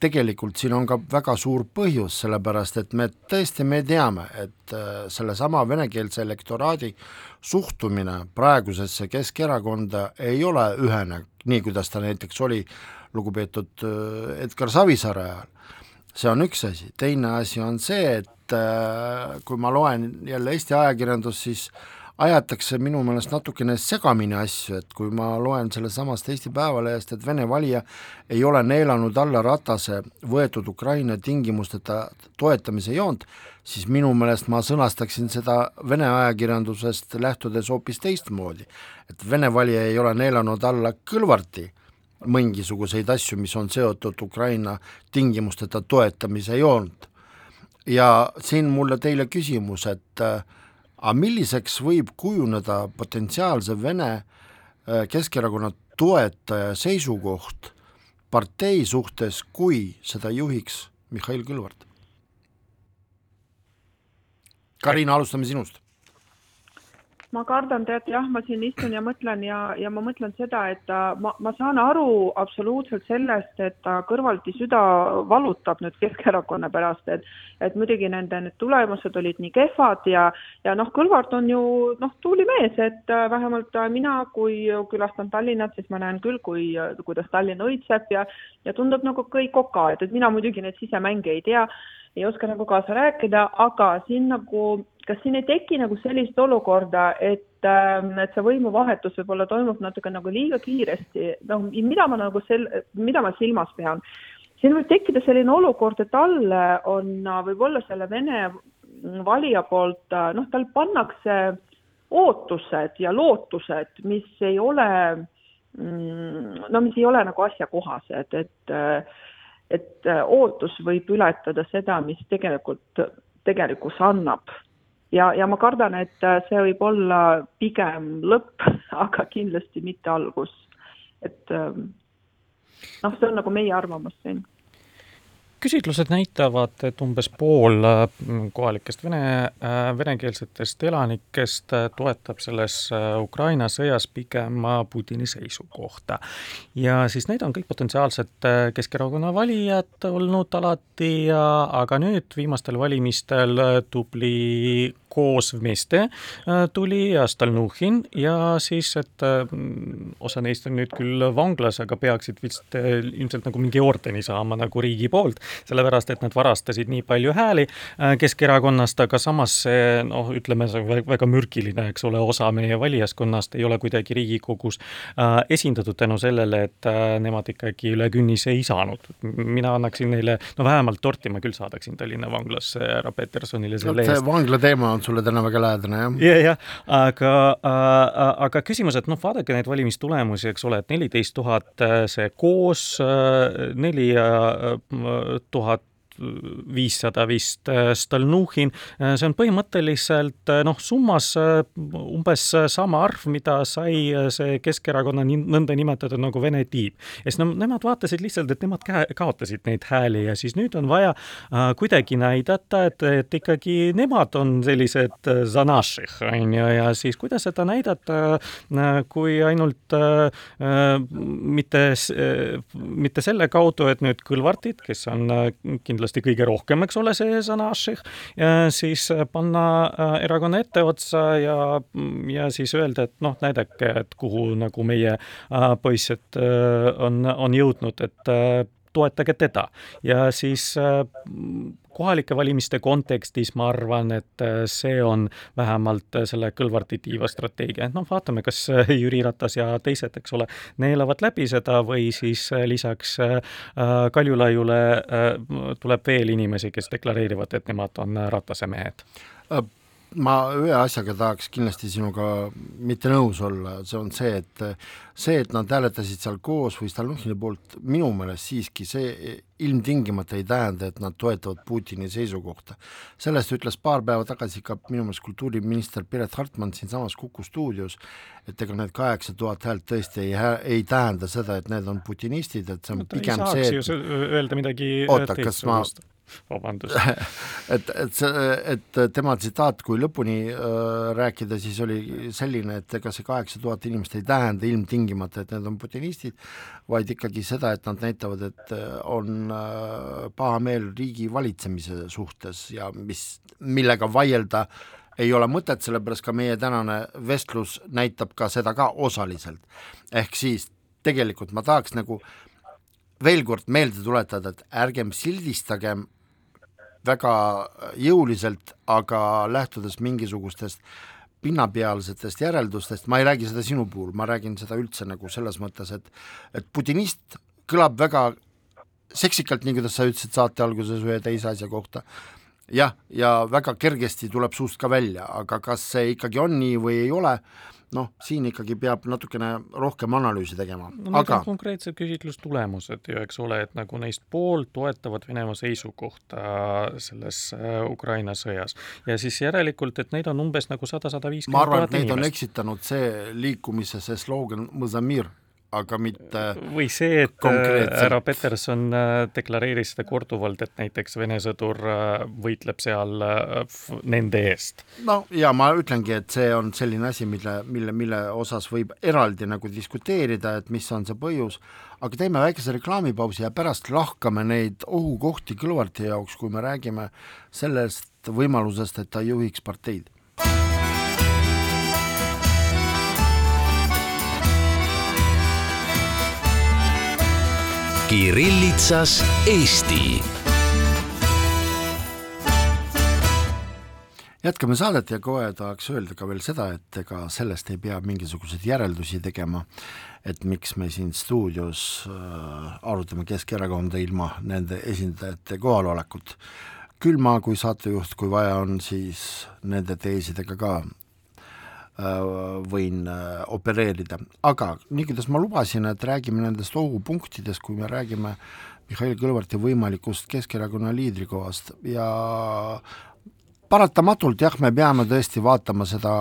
tegelikult siin on ka väga suur põhjus, sellepärast et me tõesti, me teame, et äh, sellesama venekeelse elektoraadi suhtumine praegusesse Keskerakonda ei ole ühene, nii kuidas ta näiteks oli lugupeetud äh, Edgar Savisaare ajal. see on üks asi, teine asi on see, et äh, kui ma loen jälle Eesti ajakirjandust, siis ajatakse minu meelest natukene segamini asju, et kui ma loen sellesamast Eesti Päevalehest, et Vene valija ei ole neelanud alla Ratase võetud Ukraina tingimusteta toetamise joont, siis minu meelest ma sõnastaksin seda Vene ajakirjandusest lähtudes hoopis teistmoodi. et Vene valija ei ole neelanud alla Kõlvarti mingisuguseid asju, mis on seotud Ukraina tingimusteta toetamise joont. ja siin mulle teile küsimus, et äh, aga milliseks võib kujuneda potentsiaalse Vene äh, Keskerakonna toetaja seisukoht partei suhtes, kui seda juhiks Mihhail Kõlvart? Karina, alustame sinust ma kardan, tead jah, ma siin istun ja mõtlen ja, ja ma mõtlen seda, et ma, ma saan aru absoluutselt sellest, et ta kõrvalti süda valutab nüüd Keskerakonna pärast, et et muidugi nende need tulemused olid nii kehvad ja, ja noh, Kõlvart on ju noh, tubli mees, et vähemalt mina, kui külastan Tallinnat, siis ma näen küll, kui, kuidas Tallinn õitseb ja ja tundub nagu kõik oka, et, et mina muidugi neid sisemänge ei tea, ei oska nagu kaasa rääkida, aga siin nagu kas siin ei teki nagu sellist olukorda, et, ähm, et see võimuvahetus võib-olla toimub natuke nagu liiga kiiresti, noh, mida ma nagu sel-, mida ma silmas pean? siin võib tekkida selline olukord, et talle on, võib-olla selle Vene valija poolt, noh, tal pannakse ootused ja lootused, mis ei ole, mm, no mis ei ole nagu asjakohased, et et ootus võib ületada seda, mis tegelikult tegelikkus annab ja, ja ma kardan, et äh, see võib olla pigem lõpp, aga kindlasti mitte algus. et ähm, noh, see on nagu meie arvamus siin küsitlused näitavad, et umbes pool kohalikest vene, venekeelsetest elanikest toetab selles Ukraina sõjas pigem Putini seisukohta. ja siis need on kõik potentsiaalsed Keskerakonna valijad olnud alati ja, aga nüüd viimastel valimistel tubli koosmeeste tuli ja Stalnuhhin ja siis, et osa neist on nüüd küll vanglas, aga peaksid vist ilmselt nagu mingi ordeni saama nagu riigi poolt, sellepärast et nad varastasid nii palju hääli äh, Keskerakonnast, aga samas see noh, ütleme see väga mürgiline, eks ole, osa meie valijaskonnast ei ole kuidagi Riigikogus äh, esindatud tänu sellele, et äh, nemad ikkagi üle künnise ei saanud. mina annaksin neile, no vähemalt torti ma küll saadaksin Tallinna vanglasse härra Petersonile selle eest. vangla teema on sulle täna väga lähedane, jah? jah, jah, aga äh,, aga küsimus, et noh, vaadake neid valimistulemusi, eks ole, et neliteist tuhat see koos, neli tuhat viissada vist äh, Stalnuhhin, äh, see on põhimõtteliselt äh, noh, summas umbes sama arv, mida sai see Keskerakonna nõndanimetatud nagu vene tiib. ja siis no nemad vaatasid lihtsalt, et nemad kaotasid neid hääli ja siis nüüd on vaja kuidagi näidata, et, et ikkagi nemad on sellised zanaših, on ju, ja siis kuidas seda näidata, kui ainult mitte, mitte selle kaudu, et nüüd kõlvartid, kes on kindlasti kindlasti kõige rohkem, eks ole, see sõna aših, siis panna äh, erakonna etteotsa ja, ja siis öelda, et noh, näidake, et kuhu nagu meie äh, poisid äh, on, on jõudnud, et toetage teda. Ja siis kohalike valimiste kontekstis ma arvan, et äh, see on vähemalt äh, selle Kõlvarti tiiva strateegia, et noh, vaatame, kas äh, Jüri Ratas ja teised, eks ole, neelavad läbi seda või siis lisaks Kaljulaiule tuleb veel inimesi, kes deklareerivad, et nemad on Ratase mehed ma ühe asjaga tahaks kindlasti sinuga mitte nõus olla, see on see, et see, et nad hääletasid seal koos või Stalnuhhini poolt, minu meelest siiski see ilmtingimata ei tähenda, et nad toetavad Putini seisukohta. sellest ütles paar päeva tagasi ka minu meelest kultuuriminister Piret Hartman siinsamas Kuku stuudios, et ega need kaheksa tuhat häält tõesti ei, ei tähenda seda, et need on putinistid, et see on no, pigem see, et öelda midagi oota, kas ma vabandust et, et see, et tema tsitaat, kui lõpuni äh, rääkida, siis oli selline, et ega see kaheksa tuhat inimest ei tähenda ilmtingimata, et need on putinistid, vaid ikkagi seda, et nad näitavad, et äh, on äh, pahameel riigi valitsemise suhtes ja mis, millega vaielda ei ole mõtet, sellepärast ka meie tänane vestlus näitab ka seda ka osaliselt. ehk siis tegelikult ma tahaks nagu veel kord meelde tuletada, et ärgem sildistagem väga jõuliselt, aga lähtudes mingisugustest pinnapealsetest järeldustest, ma ei räägi seda sinu puhul, ma räägin seda üldse nagu selles mõttes, et et putinist kõlab väga seksikalt, nii kuidas sa ütlesid saate alguses ühe teise asja kohta, jah, ja väga kergesti tuleb suust ka välja, aga kas see ikkagi on nii või ei ole, noh, siin ikkagi peab natukene rohkem analüüsi tegema no,. aga konkreetsed küsitlustulemused ju, eks ole, et nagu neist pool toetavad Venemaa seisukohta selles äh, Ukraina sõjas ja siis järelikult, et neid on umbes nagu sada, sada viiskümmend ma arvan, et neid inimest. on eksitanud see liikumise, see slogan aga mitte või see, et äh, härra Peterson äh, deklareeris seda korduvalt, et näiteks Vene sõdur äh, võitleb seal nende eest. no ja ma ütlengi, et see on selline asi, mille, mille, mille osas võib eraldi nagu diskuteerida, et mis on see põhjus, aga teeme väikese reklaamipausi ja pärast lahkame neid ohukohti Kõlvarti jaoks, kui me räägime sellest võimalusest, et ta juhiks parteid Kirillitsas Eesti. jätkame saadet ja kohe tahaks öelda ka veel seda, et ega sellest ei pea mingisuguseid järeldusi tegema, et miks me siin stuudios äh, arutame Keskerakonda ilma nende esindajate kohalolekut. küll ma kui saatejuht, kui vaja on, siis nende teesidega ka võin äh, opereerida, aga nii, kuidas ma lubasin, et räägime nendest ohupunktidest, kui me räägime Mihhail Kõlvarti võimalikust Keskerakonna liidrikohast. Ja paratamatult jah, me peame tõesti vaatama seda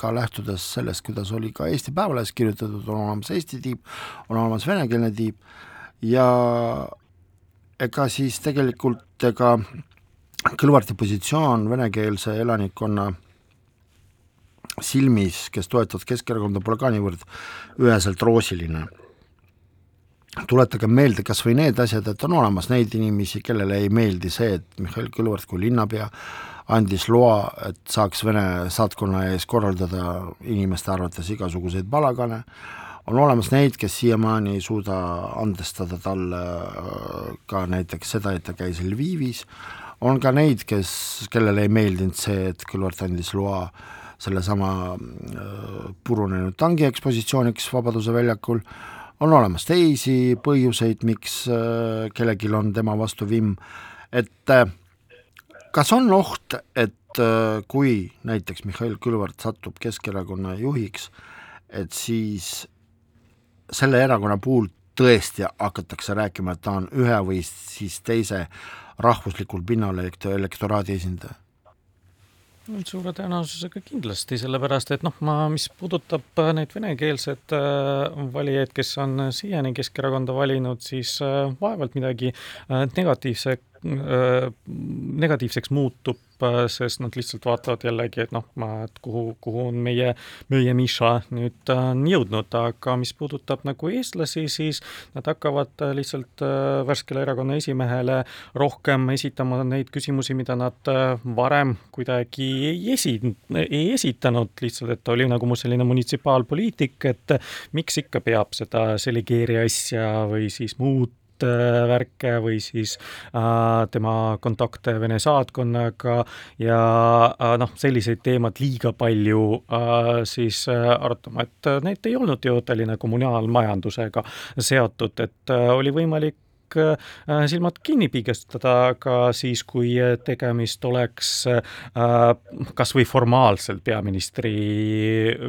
ka lähtudes sellest, kuidas oli ka Eesti Päevalehes kirjutatud, on olemas Eesti tiib, on olemas venekeelne tiib. Ja ega siis tegelikult ega Kõlvarti positsioon venekeelse elanikkonna silmis, kes toetavad Keskerakonda, pole ka niivõrd üheselt roosiline. tuletage meelde kas või need asjad, et on olemas neid inimesi, kellele ei meeldi see, et Mihhail Kõlvart kui linnapea andis loa, et saaks Vene saatkonna ees korraldada inimeste arvates igasuguseid palagane, on olemas neid, kes siiamaani ei suuda andestada talle ka näiteks seda, et ta käis Lvivis, on ka neid, kes, kellele ei meeldinud see, et Kõlvart andis loa sellesama äh, purunenud tangi ekspositsiooniks Vabaduse väljakul, on olemas teisi põhjuseid, miks äh, kellelgi on tema vastu vimm, et äh, kas on oht, et kui näiteks Mihhail Kõlvart satub Keskerakonna juhiks, et siis selle erakonna puhul tõesti hakatakse rääkima, et ta on ühe või siis teise rahvuslikul pinnal elektoraadi esindaja? Suure tõenäosusega kindlasti, sellepärast et noh, ma, mis puudutab äh, neid venekeelseid äh, valijaid, kes on siiani Keskerakonda valinud, siis äh, vaevalt midagi negatiivse negatiivseks muutub, sest nad lihtsalt vaatavad jällegi, et noh, ma, et kuhu, kuhu on meie, meie Miša nüüd on jõudnud, aga mis puudutab nagu eestlasi, siis nad hakkavad lihtsalt värskele erakonna esimehele rohkem esitama neid küsimusi, mida nad varem kuidagi ei esi-, ei esitanud, lihtsalt et oli nagu selline munitsipaalpoliitik, et miks ikka peab seda Seligeeri asja või siis muud Äh, värke või siis äh, tema kontakte Vene saatkonnaga ja äh, noh, selliseid teemasid liiga palju äh, siis arutama, et need ei olnud ju Tallinna kommunaalmajandusega seotud, et oli võimalik silmad kinni pigistada ka siis, kui tegemist oleks kas või formaalselt peaministri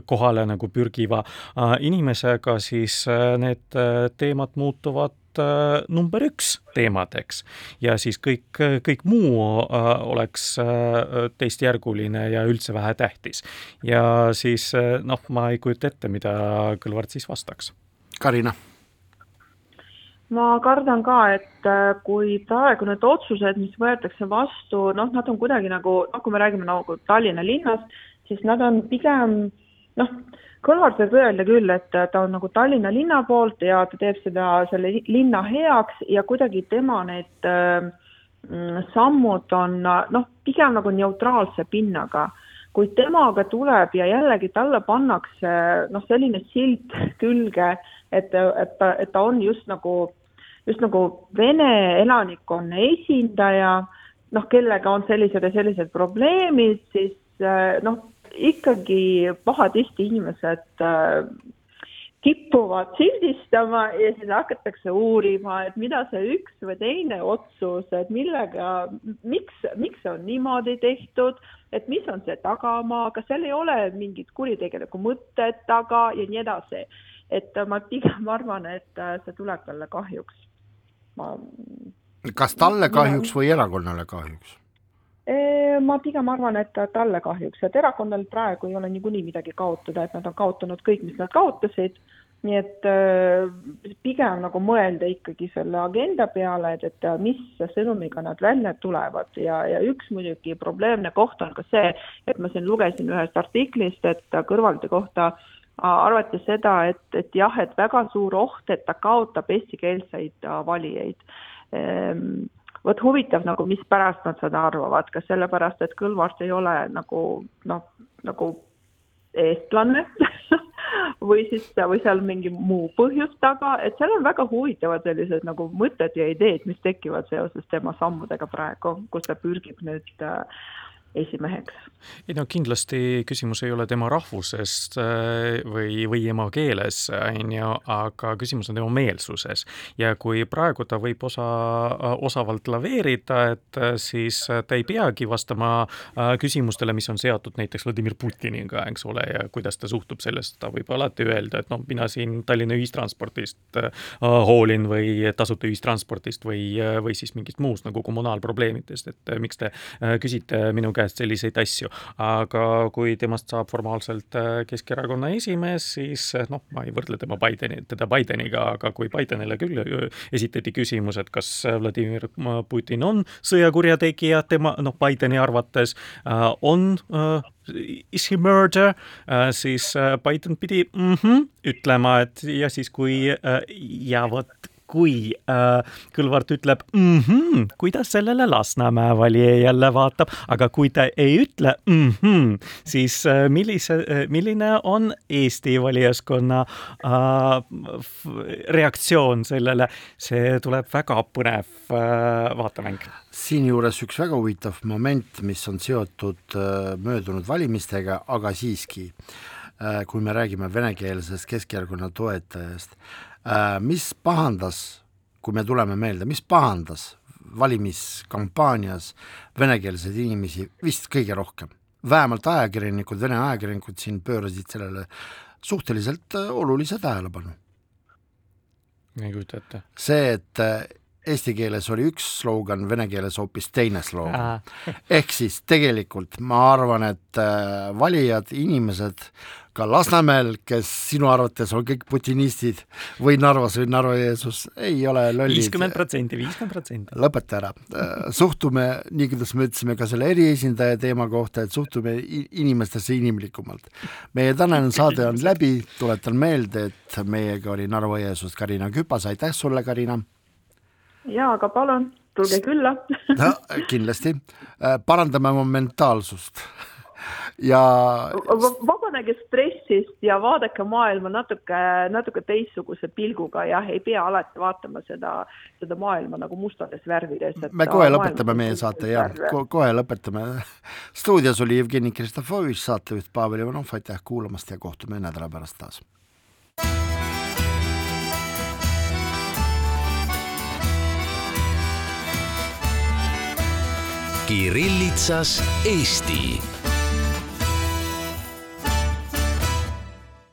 kohale nagu pürgiva inimesega, siis need teemad muutuvad äh, number üks teemadeks ja siis kõik, kõik muu äh, oleks äh, teistjärguline ja üldse vähetähtis. ja siis noh, ma ei kujuta ette, mida Kõlvart siis vastaks. Karina ma kardan ka, et kui praegu need otsused, mis võetakse vastu, noh, nad on kuidagi nagu, noh, kui me räägime nagu Tallinna linnast, siis nad on pigem noh, Kõlvart võib öelda küll, et ta on nagu Tallinna linna poolt ja ta teeb seda selle linna heaks ja kuidagi tema need äh, sammud on noh, pigem nagu neutraalse pinnaga. kui temaga tuleb ja jällegi talle pannakse noh, selline silt külge, et, et ta, et ta on just nagu, just nagu Vene elanikkonna esindaja, noh, kellega on sellised ja sellised probleemid, siis äh, noh, ikkagi pahatihti inimesed äh, kipuvad sildistama ja siis hakatakse uurima, et mida see üks või teine otsus, et millega, miks, miks see on niimoodi tehtud, et mis on see tagamaa, kas seal ei ole mingit kuritegelikku mõtet taga ja nii edasi. et ma pigem arvan, et äh, see tuleb talle kahjuks. ma. kas talle kahjuks või erakonnale kahjuks? Ma pigem arvan, et talle kahjuks, et erakonnal praegu ei ole niikuinii midagi kaotada, et nad on kaotanud kõik, mis nad kaotasid, nii et pigem nagu mõelda ikkagi selle agenda peale, et, et mis sõnumiga nad välja tulevad. Ja, ja üks muidugi probleemne koht on ka see, et ma siin lugesin ühest artiklist, et kõrvalde kohta arvati seda, et, et jah, et väga suur oht, et ta kaotab eestikeelseid valijaid. Ehm, vot huvitav nagu, mispärast nad seda arvavad, kas sellepärast, et Kõlvart ei ole nagu noh, nagu eestlane või siis, või seal mingi muu põhjus taga, et seal on väga huvitavad sellised nagu mõtted ja ideed, mis tekivad seoses tema sammudega praegu, kus ta pürgib nüüd äh, esimeheks. ei no kindlasti küsimus ei ole tema rahvuses äh, või, või emakeeles, on ju, aga küsimus on tema meelsuses. ja kui praegu ta võib osa, osavalt laveerida, et äh, siis ta ei peagi vastama äh, küsimustele, mis on seotud näiteks Vladimir Putiniga, eks ole, ja kuidas ta suhtub sellesse, ta võib alati öelda, et noh, mina siin Tallinna ühistranspordist hoolin või tasuta ühistranspordist või, või siis mingist muust nagu kommunaalprobleemidest, et miks te küsite minu käest käest selliseid asju. aga kui temast saab formaalselt Keskerakonna esimees, siis noh, ma ei võrdle tema Bideni, teda Bideniga, aga kui Bidenile küll esitati küsimus, et kas Vladimir Putin on sõjakurjategija tema, noh, Bideni arvates on is he murder, siis Biden pidi mm -hmm, ütlema, et ja siis, kui ja vot kui äh, Kõlvart ütleb mm, -hmm, kuidas sellele Lasnamäe valija jälle vaatab, aga kui ta ei ütle mm, -hmm, siis äh, millise äh,, milline on Eesti valijaskonna äh, reaktsioon sellele, see tuleb väga põnev äh, vaatemäng. siinjuures üks väga huvitav moment, mis on seotud äh, möödunud valimistega, aga siiski äh, kui me räägime venekeelsest Keskerakonna toetajast, Äh, mis pahandas, kui me tuleme meelde, mis pahandas valimiskampaanias venekeelseid inimesi vist kõige rohkem? vähemalt ajakirjanikud, vene ajakirjanikud siin pöörasid sellele suhteliselt äh, olulise tähelepanu. ei kujuta ette. see, et äh, eesti keeles oli üks slogan, vene keeles hoopis teine slogan. ehk siis tegelikult ma arvan, et valijad, inimesed ka Lasnamäel, kes sinu arvates on kõik putinistid või Narvas või Narva Jeesus, ei ole lollid. viiskümmend protsenti, viiskümmend protsenti. lõpeta ära. suhtume, nii kuidas me ütlesime ka selle eriesindaja teema kohta, et suhtume inimestesse inimlikumalt. meie tänane saade on läbi, tuletan meelde, et meiega oli Narva Jeesus Karina Küpas, aitäh sulle, Karina! Jaa, aga palun, tulge külla no kindlasti, parandame oma mentaalsust ja vabanege stressist ja vaadake maailma natuke, natuke teistsuguse pilguga, jah, ei pea alati vaatama seda, seda maailma nagu mustades värvides. me kohe lõpetame meie saate, jah Ko, kohe lõpetame. stuudios oli Jevgeni Kristofovitš, saatejuht Pavel Ivanov, aitäh kuulamast ja kohtume nädala pärast taas. Kirillitsas Eesti